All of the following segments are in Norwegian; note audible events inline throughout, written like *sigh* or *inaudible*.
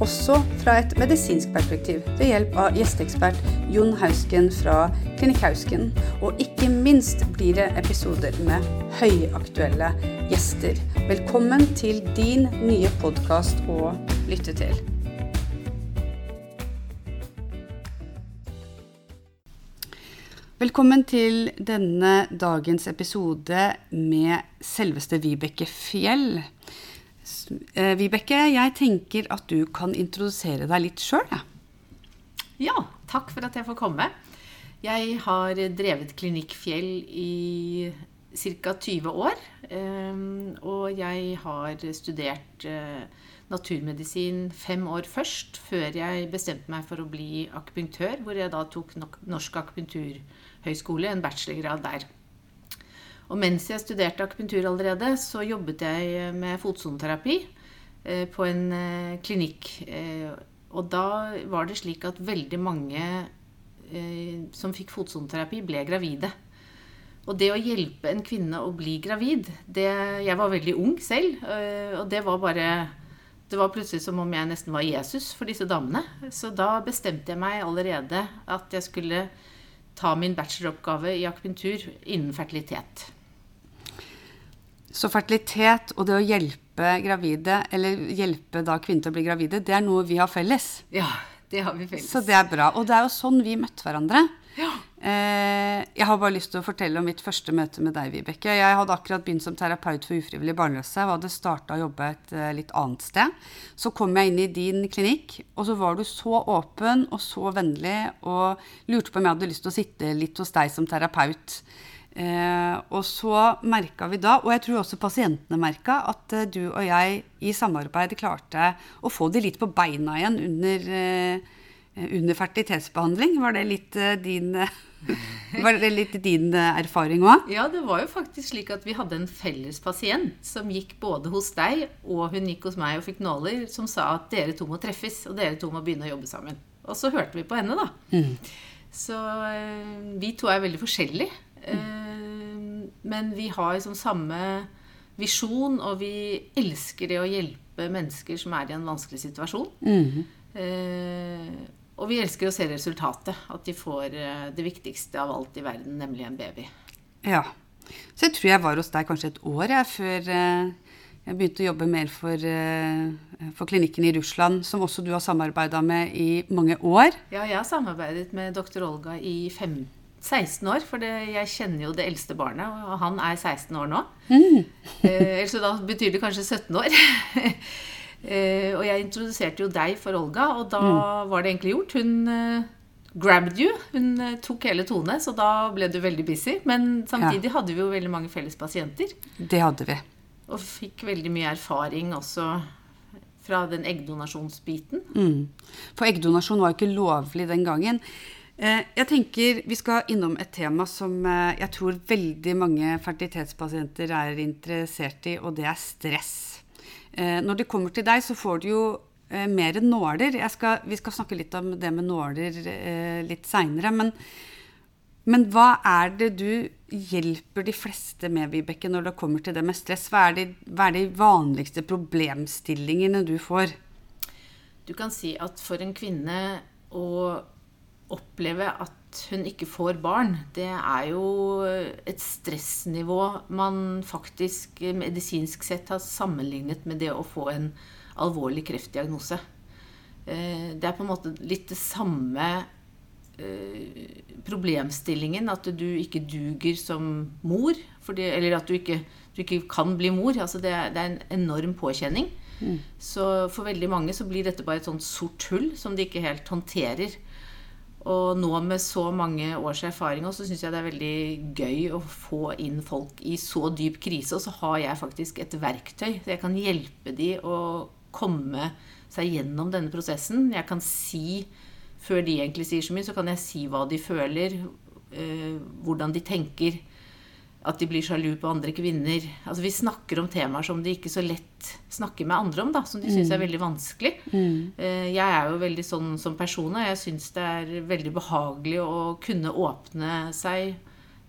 også fra et medisinsk perspektiv ved hjelp av gjesteekspert Jon Hausken fra Klinikk Hausken. Og ikke minst blir det episoder med høyaktuelle gjester. Velkommen til din nye podkast å lytte til. Velkommen til denne dagens episode med selveste Vibeke Fjell. Eh, Vibeke, jeg tenker at du kan introdusere deg litt sjøl. Ja. ja, takk for at jeg får komme. Jeg har drevet Klinikk Fjell i ca. 20 år. Ehm, og jeg har studert eh, naturmedisin fem år først, før jeg bestemte meg for å bli akupunktør, hvor jeg da tok Norsk akupunkturhøgskole, en bachelorgrad der. Og mens jeg studerte akupunktur allerede, så jobbet jeg med fotsoneterapi eh, på en eh, klinikk. Eh, og da var det slik at veldig mange som fikk fotsoneterapi, ble gravide. Og det å hjelpe en kvinne å bli gravid det, Jeg var veldig ung selv, og det var bare det var plutselig som om jeg nesten var Jesus for disse damene. Så da bestemte jeg meg allerede at jeg skulle ta min bacheloroppgave i akupunktur innen fertilitet. Så fertilitet og det å hjelpe gravide, eller hjelpe da kvinner til å bli gravide, det er noe vi har felles. Ja, det har vi felles. Så det er bra. Og det er jo sånn vi møtte hverandre. Ja. Eh, jeg har bare lyst til å fortelle om mitt første møte med deg, Vibeke. Jeg hadde akkurat begynt som terapeut for ufrivillig barnløse og hadde starta å jobbe et uh, litt annet sted. Så kom jeg inn i din klinikk, og så var du så åpen og så vennlig og lurte på om jeg hadde lyst til å sitte litt hos deg som terapeut. Eh, og så merka vi da, og jeg tror også pasientene merka, at eh, du og jeg i samarbeid klarte å få de litt på beina igjen under, eh, under fertilitetsbehandling. Var det litt eh, din *laughs* var det litt din eh, erfaring òg? Ja, det var jo faktisk slik at vi hadde en felles pasient som gikk både hos deg og hun gikk hos meg og fikk nåler, som sa at dere to må treffes, og dere to må begynne å jobbe sammen. Og så hørte vi på henne, da. Mm. Så eh, vi to er veldig forskjellige. Eh, men vi har liksom samme visjon, og vi elsker det å hjelpe mennesker som er i en vanskelig situasjon. Mm. Og vi elsker å se resultatet. At de får eh, det viktigste av alt i verden, nemlig en baby. Ja. Så jeg tror jeg var hos deg kanskje et år jeg, før jeg begynte å jobbe mer for, for, klinikken i Russland, som også du har samarbeida med i mange år. Ja, jeg har samarbeidet med doktor Olga i 15 16 år, for det, jeg kjenner jo det eldste barnet, og han er 16 år nå. Mm. *laughs* eh, så da betyr det kanskje 17 år. *laughs* eh, og jeg introduserte jo deg for Olga, og da mm. var det egentlig gjort. Hun eh, grabbed you. Hun eh, tok hele Tone, så da ble du veldig busy. Men samtidig ja. hadde vi jo veldig mange felles pasienter. Det hadde vi. Og fikk veldig mye erfaring også fra den eggdonasjonsbiten. Mm. For eggdonasjon var jo ikke lovlig den gangen. Eh, jeg tenker Vi skal innom et tema som eh, jeg tror veldig mange fertilitetspasienter er interessert i, og det er stress. Eh, når det kommer til deg, så får du jo mer nåler. Skal, vi skal snakke litt om det med nåler litt seinere. Men, men, hva er det du hjelper de fleste med, Vibeke, når det kommer til det med stress? Hva er de, hva er de vanligste problemstillingene du får? Du kan si at for en kvinne å oppleve at hun ikke får barn, det er jo et stressnivå man faktisk medisinsk sett har sammenlignet med det å få en alvorlig kreftdiagnose. Eh, det er på en måte litt det samme eh, problemstillingen, at du ikke duger som mor. fordi, eller at du ikke, du ikke, kan bli mor. Altså det, er, det er en enorm påkjenning. Mm. Så for veldig mange så blir dette bare et sånt sort hull som de ikke helt håndterer. Og nå med så mange års erfaring så syns jeg det er veldig gøy å få inn folk i så dyp krise. Og så har jeg faktisk et verktøy, så jeg kan hjelpe de å komme seg gjennom denne prosessen. Jeg kan si, før de egentlig sier så mye, så kan jeg si hva de føler, eh, hvordan de tenker. At de blir sjalu på andre kvinner. Altså Vi snakker om temaer som de ikke så lett snakker med andre om, da, som de syns er veldig vanskelig. Mm. Jeg er jo veldig sånn som person, og jeg syns det er veldig behagelig å kunne åpne seg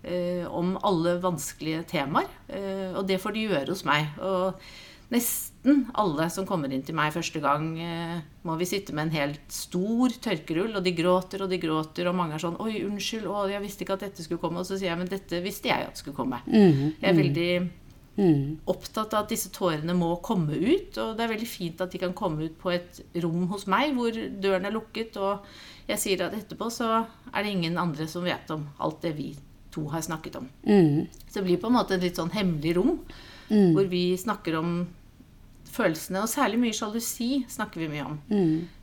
eh, om alle vanskelige temaer. Eh, og det får de gjøre hos meg. Og nesten alle som kommer inn til meg første gang, eh, må vi sitte med en helt stor tørkerull, og de gråter og de gråter, og mange er sånn 'Oi, unnskyld, å, jeg visste ikke at dette skulle komme.' Og så sier jeg 'Men dette visste jeg at skulle komme'. Jeg er veldig opptatt av at disse tårene må komme ut, og det er veldig fint at de kan komme ut på et rom hos meg hvor døren er lukket, og jeg sier at etterpå så er det ingen andre som vet om alt det vi to har snakket om. Så det blir på en måte et litt sånn hemmelig rom hvor vi snakker om følelsene, og særlig mye sjalusi snakker vi mye om.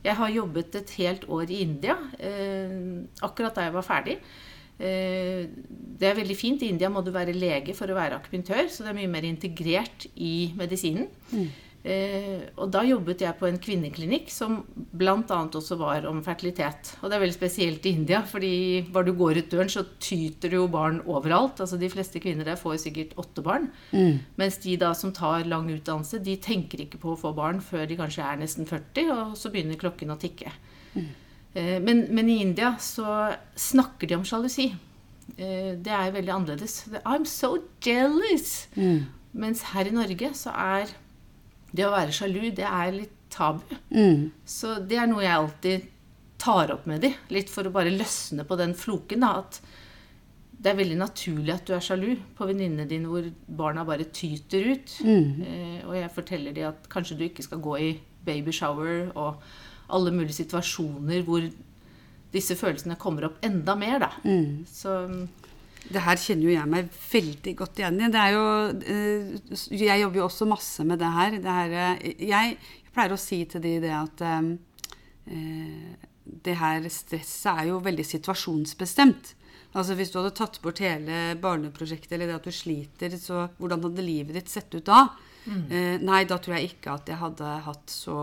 Jeg har jobbet et helt år i India, eh, akkurat da jeg var ferdig. Eh, det er veldig fint. I India må du være lege for å være akupunktør, så det er mye mer integrert i medisinen. Eh, og da jobbet jeg på en kvinneklinikk som bl.a. også var om fertilitet. Og det er veldig spesielt i India, fordi bare du går ut døren, så tyter det jo barn overalt. Altså De fleste kvinner der får sikkert åtte barn. Mens de da som tar lang utdannelse, de tenker ikke på å få barn før de kanskje er nesten 40, og så begynner klokken å tikke. Eh, Men, men i India så snakker de om sjalusi. Eh, Det er veldig annerledes. I'm so jealous! Mens her i Norge så er det å være sjalu, det er litt tabu. Så det er noe jeg alltid tar opp med de, litt for å bare løsne på den floken. da, at det er veldig naturlig at du er sjalu på venninnene dine hvor barna bare tyter ut. Eh, og jeg forteller de at kanskje du ikke skal gå i babyshower og alle mulige situasjoner hvor disse følelsene kommer opp enda mer, da. Så Det her kjenner jo jeg meg veldig godt igjen i. Det er jo, eh, jeg jobber jo også masse med det her. Det her eh, jeg, jeg pleier å si til de det at eh, det her stresset er jo veldig situasjonsbestemt. Altså Hvis du hadde tatt bort hele barneprosjektet eller det at du sliter, så hvordan hadde livet ditt sett ut da? Eh, nei, da tror jeg ikke at jeg hadde hatt så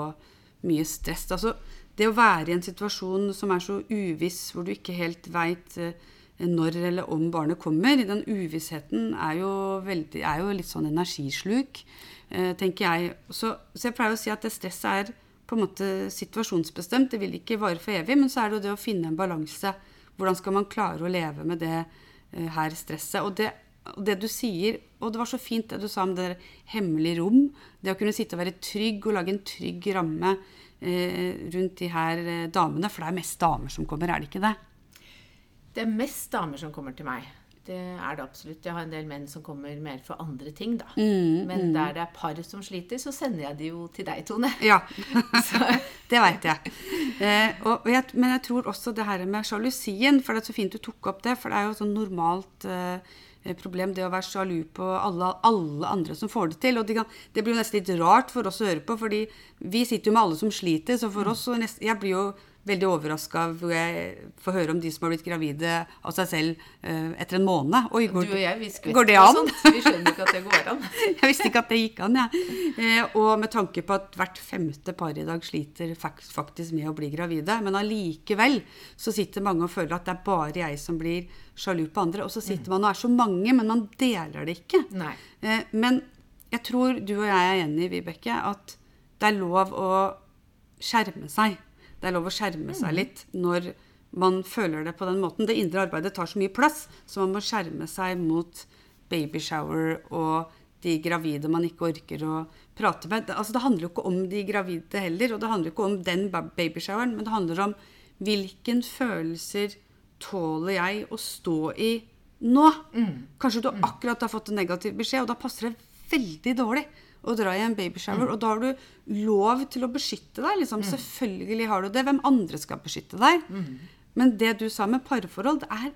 mye stress. Altså, det å være i en situasjon som er så uviss, hvor du ikke helt veit eh, når eller om barnet kommer, den uvissheten er jo, veldig, er jo litt sånn energisluk, eh, tenker jeg. Så, så jeg pleier å si at det stresset er på en måte situasjonsbestemt. Det vil ikke vare for evig, men så er det jo det å finne en balanse. Hvordan skal man klare å leve med det eh, her stresset? Og det, det du sier, og det var så fint det du sa om det der hemmelige rom, det å kunne sitte og være trygg og lage en trygg ramme eh, rundt de her damene, for det er mest damer som kommer, er det ikke det? Det er mest damer som kommer til meg. Det er det absolutt. Jeg har en del menn som kommer mer for andre ting, da. Men der det er par som sliter, så sender jeg de jo til deg, Tone. Ja, *laughs* *laughs* det veit jeg. Eh, jeg. Men jeg tror også det her med sjalusien, for det er så fint du tok opp det, for det er jo sånn normalt eh, problem det å være sjalu på alle, alle andre som får det til. Og det, kan, det blir jo nesten litt rart for oss å høre på, fordi vi sitter jo med alle som sliter, så for oss så nest, Jeg blir jo veldig overraska hvor jeg får høre om de som har blitt gravide av seg selv eh, etter en måned. Oi, går, Du og jeg, vi skvetter går det an? sånt. Vi skjønner ikke at det går an. *laughs* Jeg visste ikke at det gikk an, jeg. Eh, og med tanke på at hvert femte par i dag sliter faktisk med å bli gravide. Men allikevel så sitter mange og føler at det er bare jeg som blir sjalu på andre. Og så sitter man og er så mange, men man deler det ikke. Nei. Eh, men jeg tror du og jeg er enige, Vibeke, at det er lov å skjerme seg. Det er lov å skjerme seg litt når man føler det på den måten. Det indre arbeidet tar så mye plass, så man må skjerme seg mot babyshower og de gravide man ikke orker å prate med. Altså, det handler jo ikke om de gravide heller, og det handler ikke om den babyshoweren, men det handler om hvilken følelser tåler jeg å stå i nå? Kanskje du akkurat har fått en negativ beskjed, og da passer det veldig dårlig å dra i en babyshower. Og da har du lov til å beskytte deg. Liksom. Selvfølgelig har du det. Hvem andre skal beskytte deg? Men det du sa med parforhold, det er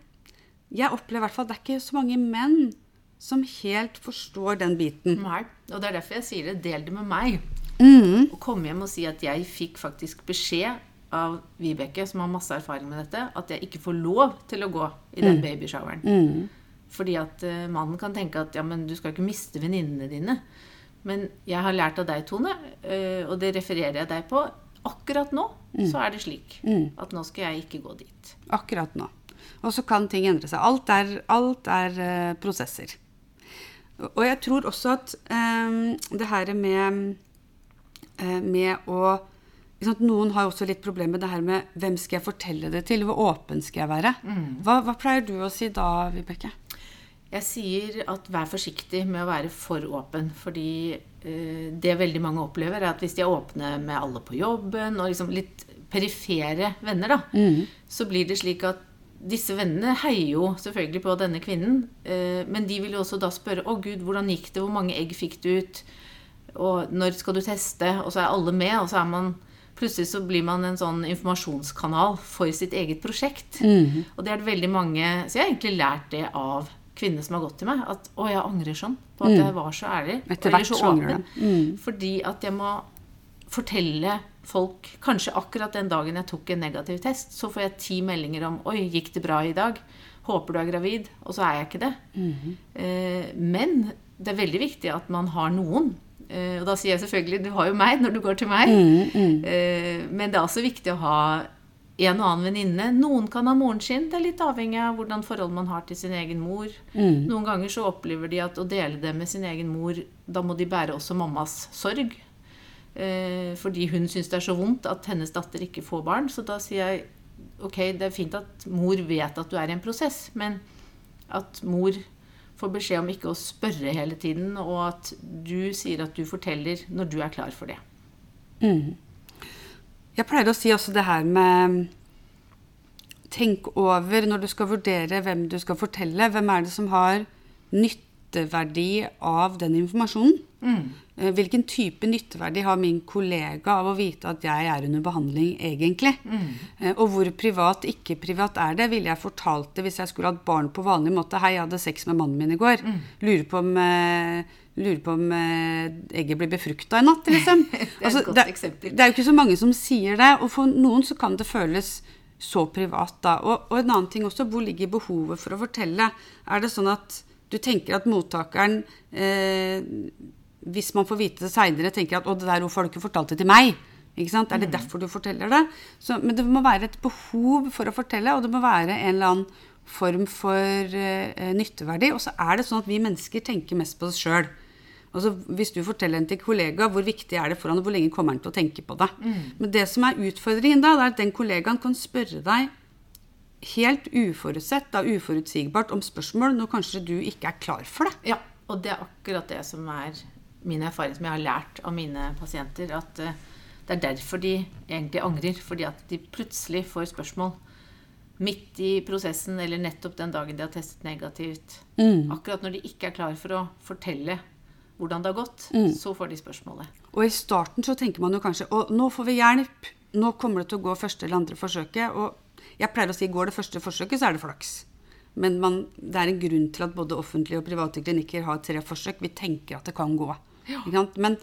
Jeg opplever i hvert fall det er ikke så mange menn som helt forstår den biten. Nei. Og det er derfor jeg sier det. Del det med meg. Mm. Å komme hjem og si at jeg fikk faktisk beskjed av Vibeke, som har masse erfaring med dette, at jeg ikke får lov til å gå i Mm. den babyshoweren. Fordi at eh, mannen kan tenke at ja, men du skal ikke miste venninnene dine. Men jeg har lært av deg, Tone, eh, og det refererer jeg deg på. Akkurat nå Mm. så er det slik at nå skal jeg ikke gå dit. Akkurat nå. Og så kan ting endre seg. Alt er, alt er uh, prosesser. Og jeg tror også at eh, det her med, uh, med å sant, Noen har også litt problemer med det her med hvem skal jeg fortelle det til? Hvor åpen skal jeg være? Hva, hva pleier du å si da, Vibeke? Jeg sier at vær forsiktig med å være for åpen. Fordi eh, det veldig mange opplever, er at hvis de er åpne med alle på jobben, og liksom litt perifere venner, da, så blir det slik at disse vennene heier jo selvfølgelig på denne kvinnen, eh, men de vil jo også da spørre 'Å, gud, hvordan gikk det? Hvor mange egg fikk du ut?' Og 'Når skal du teste?' Og så er alle med, og så er man Plutselig så blir man en sånn informasjonskanal for sitt eget prosjekt. Og det er det veldig mange Så jeg har egentlig lært det av kvinner som har gått til meg. At 'Å, jeg angrer sånn på at jeg var så ærlig.' Etter hvert så åpen. Mm. Fordi at jeg må fortelle folk Kanskje akkurat den dagen jeg tok en negativ test, så får jeg ti meldinger om 'Oi, gikk det bra i dag?' 'Håper du er gravid?' Og så er jeg ikke det. Eh, men det er veldig viktig at man har noen. Eh, og da sier jeg selvfølgelig 'du har jo meg' når du går til meg. Eh, men det er også viktig å ha en og annen venninne. Noen kan ha moren sin. Det er litt avhengig av hvordan forhold man har til sin egen mor. Noen ganger så opplever de at å dele det med sin egen mor, da må de bære også mammas sorg. Eh, fordi hun syns det er så vondt at hennes datter ikke får barn. Så da sier jeg ok, det er fint at mor vet at du er i en prosess, men at mor får beskjed om ikke å spørre hele tiden, og at du sier at du forteller når du er klar for det. Jeg pleier å si også det her med Tenk over når du skal vurdere hvem du skal fortelle. Hvem er det som har nytteverdi av den informasjonen? Mm. Hvilken type nytteverdi har min kollega av å vite at jeg er under behandling, egentlig? Mm. Og hvor privat, ikke privat er det? Ville jeg fortalt det hvis jeg skulle hatt barn på vanlig måte? Hei, jeg hadde sex med mannen min i går. Lurer på om, eh, lurer på om eh, egget blir befrukta i natt, liksom. *laughs* Det er et godt det, eksempel. det er jo ikke så mange som sier det, og for noen så kan det føles så privat da. Og, og en annen ting også, hvor ligger behovet for å fortelle? Er det sånn at du tenker at mottakeren, eh, hvis man får vite det seinere, tenker at 'Å, det der, hvorfor har du ikke fortalt det til meg?' Er det derfor du forteller det? Så, men det må være et behov for å fortelle, og det må være en eller annen form for eh, nytteverdi. Og så er det sånn at vi mennesker tenker mest på oss sjøl. Altså, hvis du forteller en til kollega, hvor viktig er det for han, og hvor lenge kommer han til å tenke på det? Men det som er utfordringen da, det er at den kollegaen kan spørre deg helt uforutsett og uforutsigbart om spørsmål når kanskje du ikke er klar for det. Ja, og det er akkurat det som er min erfaring, som jeg har lært av mine pasienter. At eh, det er derfor de egentlig angrer. Fordi at de plutselig får spørsmål midt i prosessen eller nettopp den dagen de har testet negativt. Akkurat når de ikke er klar for å fortelle hvordan det har gått, så får de spørsmålet. Og i starten så tenker man jo kanskje å nå får vi hjelp, nå kommer det til å gå første eller andre forsøket. Og jeg pleier å si går det første forsøket, så er det flaks. Men man, det er en grunn til at både offentlige og private klinikker har tre forsøk. Vi tenker at det kan gå. Ikke sant? Men,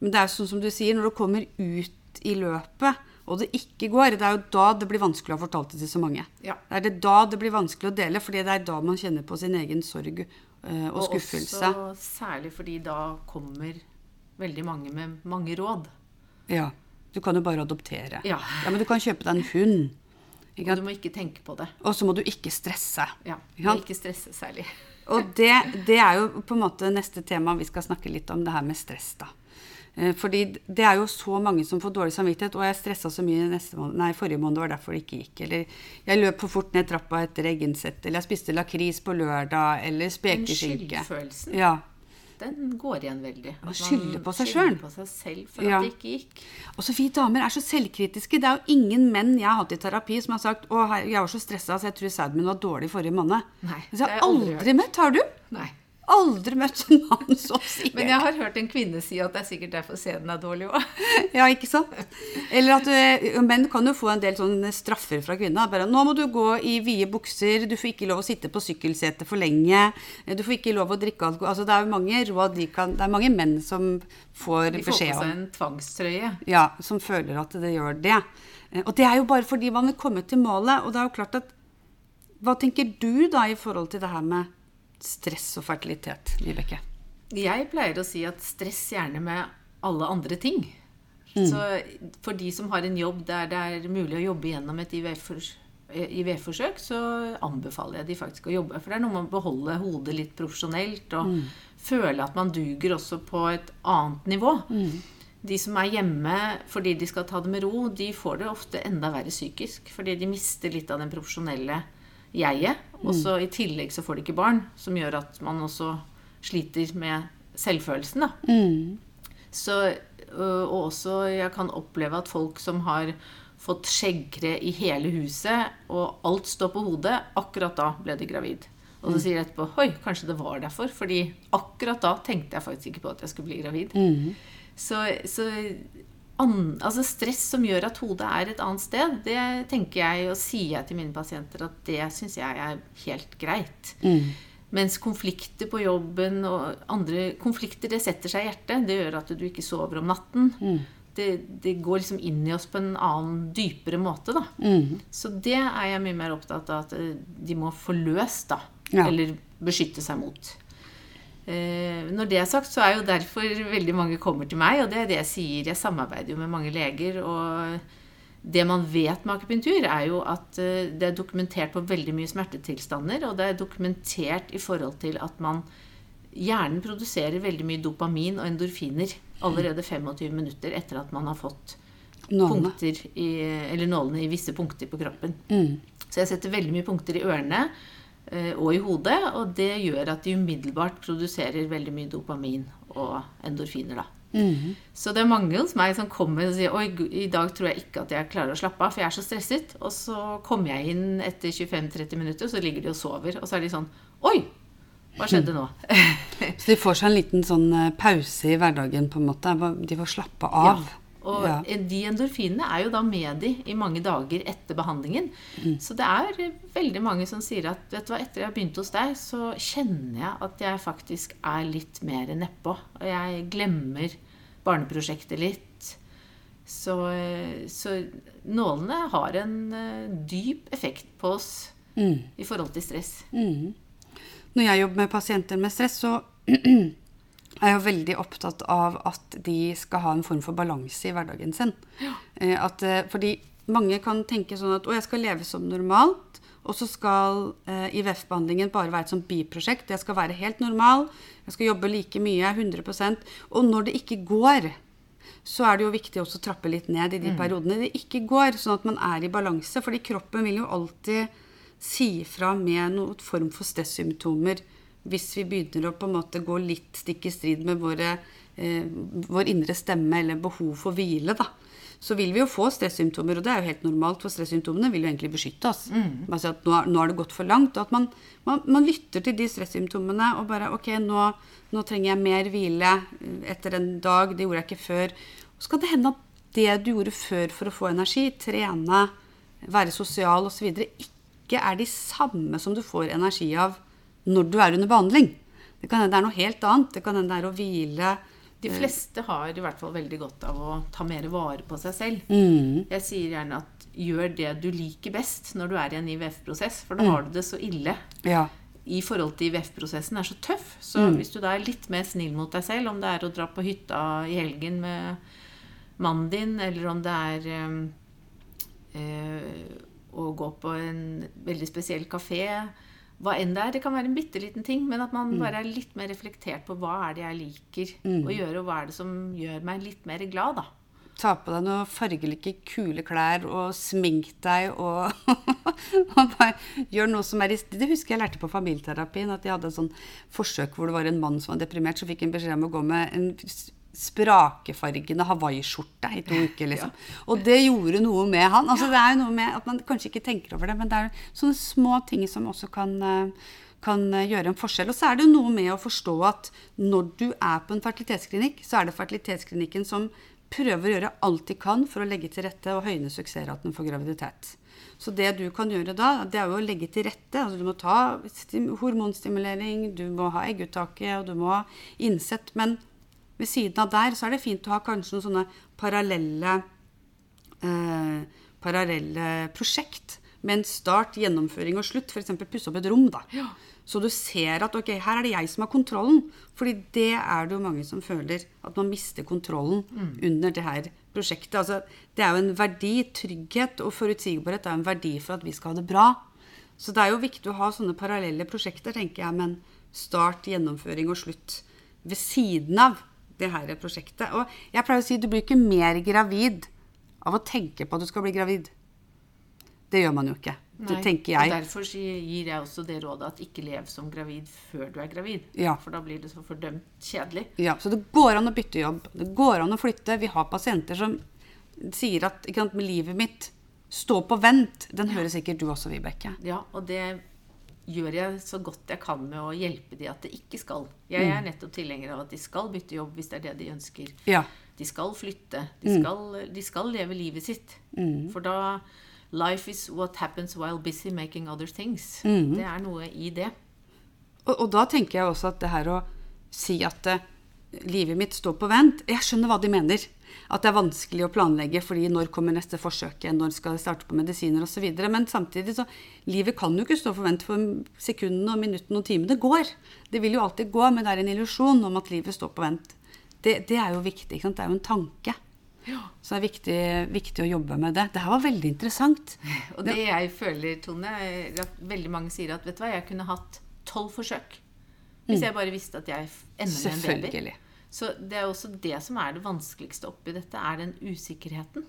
men det er sånn som du sier, når du kommer ut i løpet, og det ikke går, det er jo da det blir vanskelig å ha fortalt det til så mange. Ja. Det er det da det blir vanskelig å dele, fordi det er da man kjenner på sin egen sorg eh, og, skuffelse. Og også særlig fordi da kommer veldig mange med mange råd. Ja. Du kan jo bare adoptere. Ja. men du kan kjøpe deg en hund. Og du må ikke tenke på det. Og så må du ikke stresse. Ja, Ikke sant? ikke stresse særlig. *laughs* Og det, det er jo på en måte neste tema vi skal snakke litt om, det her med stress. da. Eh, Fordi det er jo så mange som får dårlig samvittighet. Og jeg stressa så mye måned, nei, forrige måned, det var derfor det ikke gikk. Eller jeg løp for fort ned trappa etter eggenset. Eller jeg spiste lakris på lørdag. Eller spekeskinke. skyldfølelsen, Ja. Den går igjen veldig. At man skylder på seg sjøl. selv. på seg selv for Ja. at det ikke gikk. Og så vi damer er så selvkritiske. Det er jo ingen menn jeg har hatt i terapi som har sagt å, jeg var så stressa så jeg tror sæden min var dårlig forrige måned. Nei, Så jeg det har har jeg aldri aldri møtt, har du? Nei. Aldri møtt en mann som sier Men jeg har hørt en kvinne si at det er sikkert derfor sæden er dårlig òg. *laughs* Ja, ikke sant? Eller at eh, menn kan jo få en del sånne straffer fra kvinner. Bare 'Nå må du gå i vide bukser, du får ikke lov å sitte på sykkelsetet for lenge', eh, 'Du får ikke lov å drikke alkohol' Altså det er jo mange råd de kan Det er mange menn som får beskjed om De får på seg en tvangstrøye. Ja, som føler at det gjør det. Eh, Og det er jo bare fordi man er kommet til målet. Og det er jo klart at Hva tenker du da i forhold til det her med stress og fertilitet, Vibeke? Jeg pleier å si at stress gjerne med alle andre ting. Mm. Så for de som har en jobb der det er mulig å jobbe gjennom et IVF-forsøk, så anbefaler jeg de faktisk å jobbe. For det er noe med å beholde hodet litt profesjonelt og føle at man duger også på et annet nivå. De som er hjemme fordi de skal ta det med ro, de får det ofte enda verre psykisk. Fordi de mister litt av den profesjonelle jeget. Og så i tillegg så får de ikke barn, som gjør at man også sliter med selvfølelsen. da. Så, øh, og også jeg kan oppleve at folk som har fått skjeggkre i hele huset, og alt står på hodet, akkurat da ble de gravid. Og så sier jeg etterpå Oi, kanskje det var derfor. Fordi akkurat da tenkte jeg faktisk ikke på at jeg skulle bli gravid. Så, så an, altså stress som gjør at hodet er et annet sted, det tenker jeg og sier jeg til mine pasienter at det syns jeg er helt greit. Mens konflikter på jobben og andre konflikter, det setter seg i hjertet. Det gjør at du ikke sover om natten. Det, det går liksom inn i oss på en annen, dypere måte, da. Så det er jeg mye mer opptatt av at eh, de må få løst, da. Ja. Eller beskytte seg mot. Eh, når det er sagt, så er jo derfor veldig mange kommer til meg, og det er det jeg sier. Jeg samarbeider jo med mange leger, og det man vet med akupunktur, er jo at eh, det er dokumentert på veldig mye smertetilstander, og det er dokumentert i forhold til at man Hjernen produserer veldig mye dopamin og endorfiner allerede 25 minutter etter at man har fått Nålene. i, eller nålene i visse punkter på kroppen. Mm. Så jeg setter veldig mye punkter i ørene og i hodet, og det gjør at de umiddelbart produserer veldig mye dopamin og endorfiner. da. Mm. Så det er mange hos meg som kommer og sier Oi, i dag tror jeg ikke at jeg klarer å slappe av, for jeg er så stresset. Og så kommer jeg inn etter 25-30 minutter, og så ligger de og sover. Og så er de sånn Oi! Hva skjedde nå? *laughs* Så de får seg en liten sånn eh, pause i hverdagen, på en måte. De får slappe av. Og Ja. de endorfinene er jo da med de i mange dager etter behandlingen. Mm. Så det er veldig mange som sier at vet du hva, etter jeg har begynt hos deg, så kjenner jeg at jeg faktisk er litt mer nedpå. Og jeg glemmer barneprosjektet litt. Så, så nålene har en eh, dyp effekt på oss Mm. i forhold til stress. Når jeg jobber med pasienter med stress, så *clears throat* *clears throat* er jo veldig opptatt av at de skal ha en form for balanse i hverdagen sin. Ja. At, eh, fordi mange kan tenke sånn at å, jeg skal leve som normalt, og så skal eh, IVF-behandlingen bare være et sånt biprosjekt. Jeg skal være helt normal, jeg skal jobbe like mye, 100% Og når det ikke går, så er det jo viktig også å trappe litt ned i de periodene det ikke går, sånn at man er i balanse. Fordi kroppen vil jo alltid si fra med noen form for stressymptomer hvis vi begynner å på en måte gå litt stikk i strid med våre, eh, vår indre stemme eller behov for hvile. da. Så vil vi jo få stressymptomer, og det er jo helt normalt, for stressymptomene vil jo egentlig beskytte oss. Altså at nå, nå har det gått for langt. Og at man, man, man lytter til de stressymptomene og bare Ok, nå, nå trenger jeg mer hvile eh, etter en dag. Det gjorde jeg ikke før. Og så kan det hende at det du gjorde før for å få energi, trene, være sosial osv., ikke er de samme som du får energi av når du er under behandling. Det kan hende det er noe helt annet. Det kan hende det er å hvile. De fleste har i hvert fall veldig godt av å ta mer vare på seg selv. Mm. Jeg sier gjerne at gjør det du liker best når du er i en IVF-prosess, for da har du det så ille. Ja. I forhold til IVF-prosessen er så tøff. Så hvis du da er litt mer snill mot deg selv, om det er å dra på hytta i helgen med mannen din, eller om det er øh, øh, å gå på en veldig spesiell kafé hva enn det er. Det kan være en bitte liten ting, men at man bare er litt mer reflektert på hva er det jeg liker å gjøre, og hva er det som gjør meg litt mer glad, da. Ta på deg noen fargelike, kule klær og smink deg og, *laughs* og bare gjør noe som er i Det husker jeg lærte på familieterapien, at de hadde et sånn forsøk hvor det var en mann som var deprimert, så fikk han beskjed om å gå med en sprakefargende hawaiiskjorte i to uker, liksom. Og det gjorde noe med han. Altså, det er jo noe med at man kanskje ikke tenker over det, men det er sånne små ting som også kan eh, kan eh, gjøre en forskjell. Og så er det noe med å forstå at når du er på en fertilitetsklinikk, så er det fertilitetsklinikken som prøver å gjøre alt de kan for å legge til rette og høyne suksessraten for graviditet. Så det du kan gjøre da, det er jo å legge til rette. Altså du må ta hormonstimulering, du må ha egguttaket, og du må ha innsett. Men ved siden av der så er det fint å ha kanskje noen sånne parallelle eh, parallelle prosjekt med en start, gjennomføring og slutt. F.eks. pusse opp et rom. da. Så du ser at ok, her er det jeg som har kontrollen. Fordi det er det jo mange som føler. At man mister kontrollen under det her prosjektet. Altså, det er jo en verdi. Trygghet og forutsigbarhet er en verdi for at vi skal ha det bra. Så det er jo viktig å ha sånne parallelle prosjekter, tenker jeg, med en start, gjennomføring og slutt ved siden av det her prosjektet. Og jeg pleier å si du blir ikke mer gravid av å tenke på at du skal bli gravid. Det gjør man jo ikke. Det Nei, tenker jeg. Og derfor gir jeg også det rådet at ikke lev som gravid før du er gravid. Ja. For da blir det så fordømt kjedelig. Ja, så det går an å bytte jobb. Det går an å flytte. Vi har pasienter som sier at ikke sant, med livet mitt Stå på vent. Den hører sikkert du også, Vibeke. Ja, og det gjør jeg så godt jeg kan med å hjelpe de at det ikke skal. Jeg Mm. er nettopp tilhenger av at de skal bytte jobb hvis det er det de ønsker. Ja. De skal flytte. De Mm. skal, de skal leve livet sitt. For da Life is what happens while busy making other things. Mm. Det er noe i det. Og, og da tenker jeg også at det her å si at uh, livet mitt står på vent Jeg skjønner hva de mener. At det er vanskelig å planlegge fordi når kommer neste forsøk når skal jeg starte på medisiner osv. Men samtidig så Livet kan jo ikke stå for vent for sekundene og minuttene og timene. Det går. Det vil jo alltid gå, men det er en illusjon om at livet står på vent. Det, det er jo viktig. ikke sant? Det er jo en tanke. Så det er viktig, viktig å jobbe med det. Det her var veldig interessant. Og det jeg føler, Tone, er at veldig mange sier at vet du hva, jeg kunne hatt tolv forsøk. Hvis jeg bare visste at jeg ender med en baby. Selvfølgelig. Så det er også det som er det vanskeligste oppi dette, er den usikkerheten.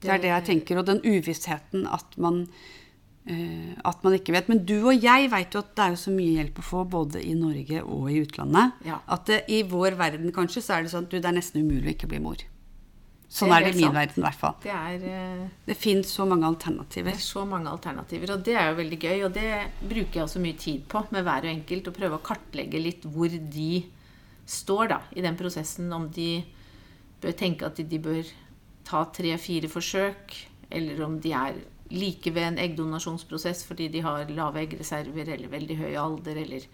Det er det jeg tenker. Og den uvissheten at man, uh, at man ikke vet. Men du og jeg vet jo at det er jo så mye hjelp å få både i Norge og i utlandet. Ja. At det, i vår verden kanskje så er det sånn at du, det er nesten umulig å ikke bli mor. Sånn er er det i min sant. verden i hvert fall. Det er, uh, Det fins så mange alternativer. det er så mange alternativer, og det er jo veldig gøy. Og det bruker jeg også mye tid på med hver og enkelt. Å prøve å kartlegge litt hvor de står da, i den prosessen. Om de bør tenke at de, bør ta tre-fire forsøk, eller om de er like ved en eggdonasjonsprosess fordi de har lave eggreserver eller veldig høy alder, eller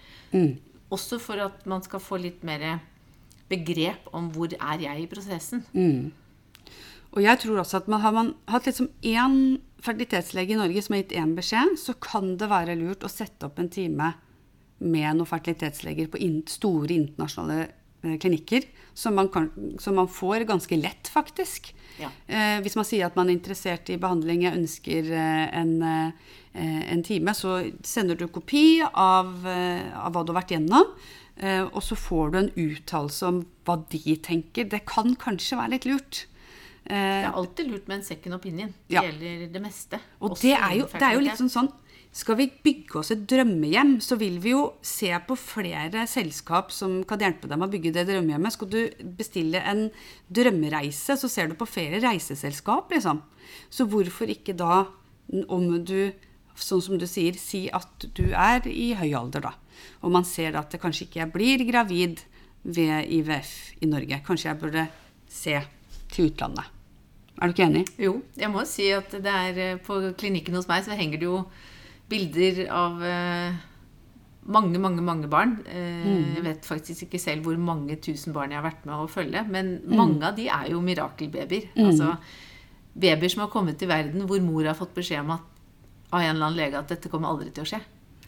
Også for at man skal få litt mer begrep om hvor er jeg i prosessen. Og jeg tror også at man har man hatt liksom én fertilitetslege i Norge som har gitt én beskjed, så kan det være lurt å sette opp en time med noen fertilitetsleger på store internasjonale eh, klinikker, som man, kan, som man får ganske lett, faktisk. Ja. Eh, hvis man sier at man er interessert i behandling, jeg ønsker eh, en, eh, en time, så sender du kopi av, av hva du har vært gjennom. eh, og så får du en uttalelse om hva de tenker. Det kan kanskje være litt lurt. Eh, Det er alltid lurt med en second opinion. Det Ja. gjelder det meste. og det er, jo, det er jo litt sånn sånn Skal vi bygge oss et drømmehjem, så vil vi jo se på flere selskap som kan hjelpe dem å bygge det drømmehjemmet. Skal du bestille en drømmereise, så ser du på flere reiseselskap, liksom. Så hvorfor ikke da, om du, sånn som du sier, si at du er i høy alder, da. Og man ser at det kanskje ikke jeg blir gravid ved IVF i Norge. Kanskje jeg burde se til utlandet. Er du ikke enig? Jo, jeg må si at det er eh, på klinikken hos meg så henger det jo bilder av eh, mange, mange, mange barn. Eh, Jeg vet faktisk ikke selv hvor mange tusen barn jeg har vært med å følge, men mange av de er jo mirakelbabyer. Altså babyer som har kommet til verden hvor mor har fått beskjed om at, av en eller annen lege at dette kommer aldri til å skje.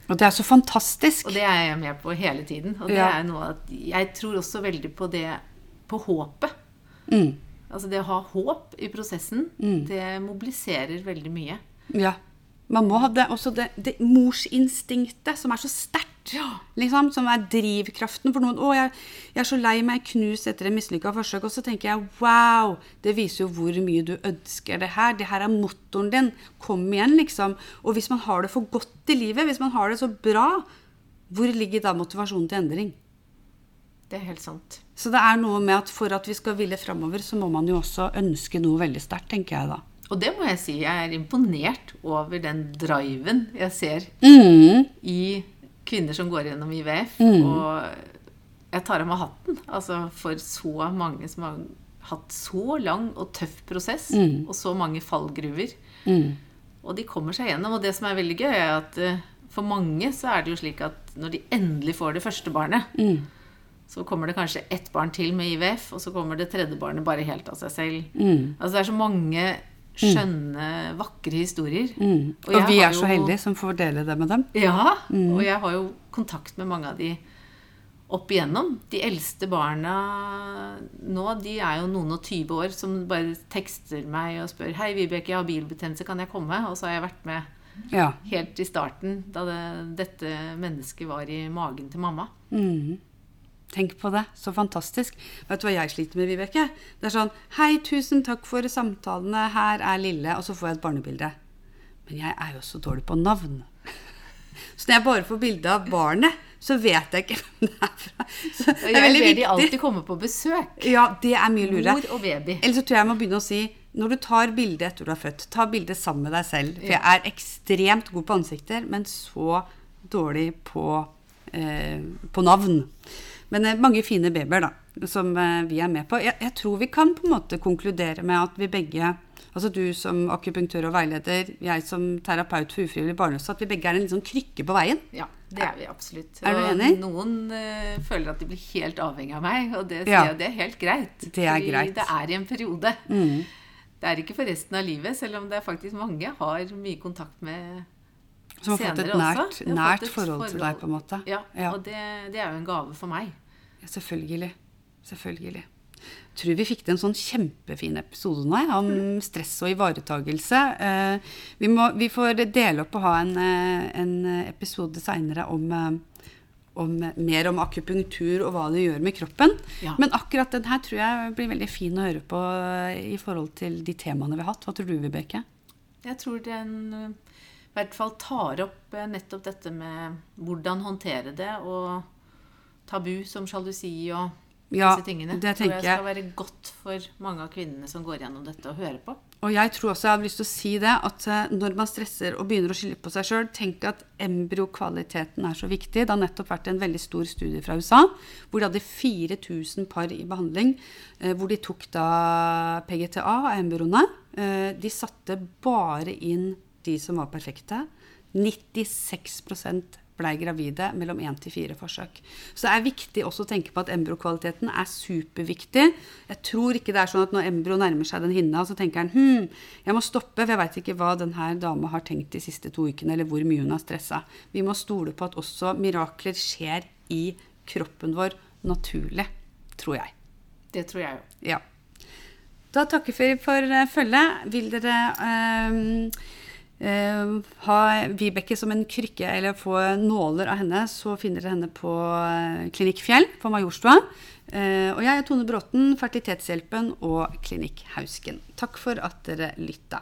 Og det er så fantastisk. Og det er jeg med på hele tiden. Og det Ja. er noe at jeg tror også veldig på det på håpet. Mm. Altså det å ha håp i prosessen, det mobiliserer veldig mye. Ja. Man må ha det, også det, det morsinstinktet som er så sterkt. Liksom, som er drivkraften for noen. 'Å, jeg, jeg er så lei meg knust etter en mislykka forsøk.' Og så tenker jeg wow, det viser jo hvor mye du ønsker det her. Det her er motoren din. Kom igjen, liksom. Og hvis man har det for godt i livet, hvis man har det så bra, hvor ligger da motivasjonen til endring? Det er helt sant. Så det er noe med at for at vi skal ville framover, så må man jo også ønske noe veldig sterkt, tenker jeg da. Og det må jeg si, jeg er imponert over den driven jeg ser Mm. i kvinner som går gjennom IVF. Og jeg tar av meg hatten altså for så mange som har hatt så lang og tøff prosess, og så mange fallgruver. Og de kommer seg gjennom. Og det som er veldig gøy, er at eh, for mange så er det jo slik at når de endelig får det første barnet, så kommer det kanskje ett barn til med IVF, og så kommer det tredje barnet bare helt av seg selv. Altså det er så mange skjønne, vakre historier. Mm. Og, og vi er så heldige som får dele det med dem. Ja, og jeg har jo kontakt med mange av de. opp igjennom. De eldste barna nå, de er jo noen og tyve år, som bare tekster meg og spør 'Hei, Vibeke, jeg har bilbetennelse, kan jeg komme?' Og så har jeg vært med Ja. helt i starten, da det, dette mennesket var i magen til mamma. Mhm. Tenk på det. Så fantastisk. Vet du hva jeg sliter med, Vibeke? Det er sånn Hei, tusen takk for samtalene. Her er Lille. Og så får jeg et barnebilde. Men jeg er jo så dårlig på navn. Så når jeg bare får bilde av barnet, så vet jeg ikke *laughs* hvem det er fra. Så det er Jeg ber de viktig. alltid komme på besøk. Ja, det er mye lurere. Mor og baby. Eller så tror jeg jeg må begynne å si når du tar bilde etter du er født, ta bilde sammen med deg selv. For jeg er ekstremt god på ansikter, men så dårlig på, eh, på navn. Men eh, mange fine babyer da, som eh, vi er med på. Jeg, jeg tror vi kan på en måte konkludere med at vi begge, altså du som akupunktør og veileder, jeg som terapeut for ufrivillig barnløse, at vi begge er en sånn krykke på veien. Ja, det er vi absolutt. Er du Og? Noen uh, føler at de blir helt avhengig av meg, og det Ja. jeg det er helt greit. Det er greit. Mm. det er i en periode. Det er ikke for resten av livet, selv om det er faktisk mange har mye kontakt med Som har fått et nært, nært fått et forhold til deg, på en måte. Ja, Ja. og det, det er jo en gave for meg. Ja, selvfølgelig. Selvfølgelig. Tror vi fikk til en sånn kjempefin episode nå om stress og ivaretagelse. Eh, vi, må, vi får dele opp og ha en, eh, en episode seinere om, eh, om mer om akupunktur og hva det gjør med kroppen. Ja. Men akkurat den her tror jeg blir veldig fin å høre på i forhold til de temaene vi har hatt. Hva tror du, Vibeke? Jeg tror den i hvert fall tar opp eh, nettopp dette med hvordan håndtere det, og tabu som sjalusi og Ja, disse tingene. det tenker jeg jeg. skal være godt for mange av kvinnene som går gjennom dette, å høre på. Og jeg tror også jeg har lyst til å si det, at eh, når man stresser og begynner å skylde på seg sjøl, tenk at embryokvaliteten er så viktig. Det har nettopp vært en veldig stor studie fra USA hvor de hadde 4000 par i behandling. eh, Hvor de tok da PGTA av embryoene. De satte bare inn de som var perfekte. 96% blei gravide mellom 1 til 4 forsøk. Så det er viktig også å tenke på at embryokvaliteten er superviktig. Jeg tror ikke det er sånn at når embryo nærmer seg den hinna, så tenker han hm, jeg må stoppe, for jeg veit ikke hva denne dama har tenkt de siste to ukene, eller hvor mye hun har stressa. Vi må stole på at også mirakler skjer i kroppen vår naturlig, tror jeg. Det tror jeg jo. Ja. Da takker vi for eh, følget. Vil dere eh, eh, ha Vibeke som en krykke eller få nåler av henne, så finner dere henne på eh, Klinikk Fjell på Majorstua. Uh, og jeg er Tone Bråten, Fertilitetshjelpen og Klinikk Hausken. Takk for at dere lytta.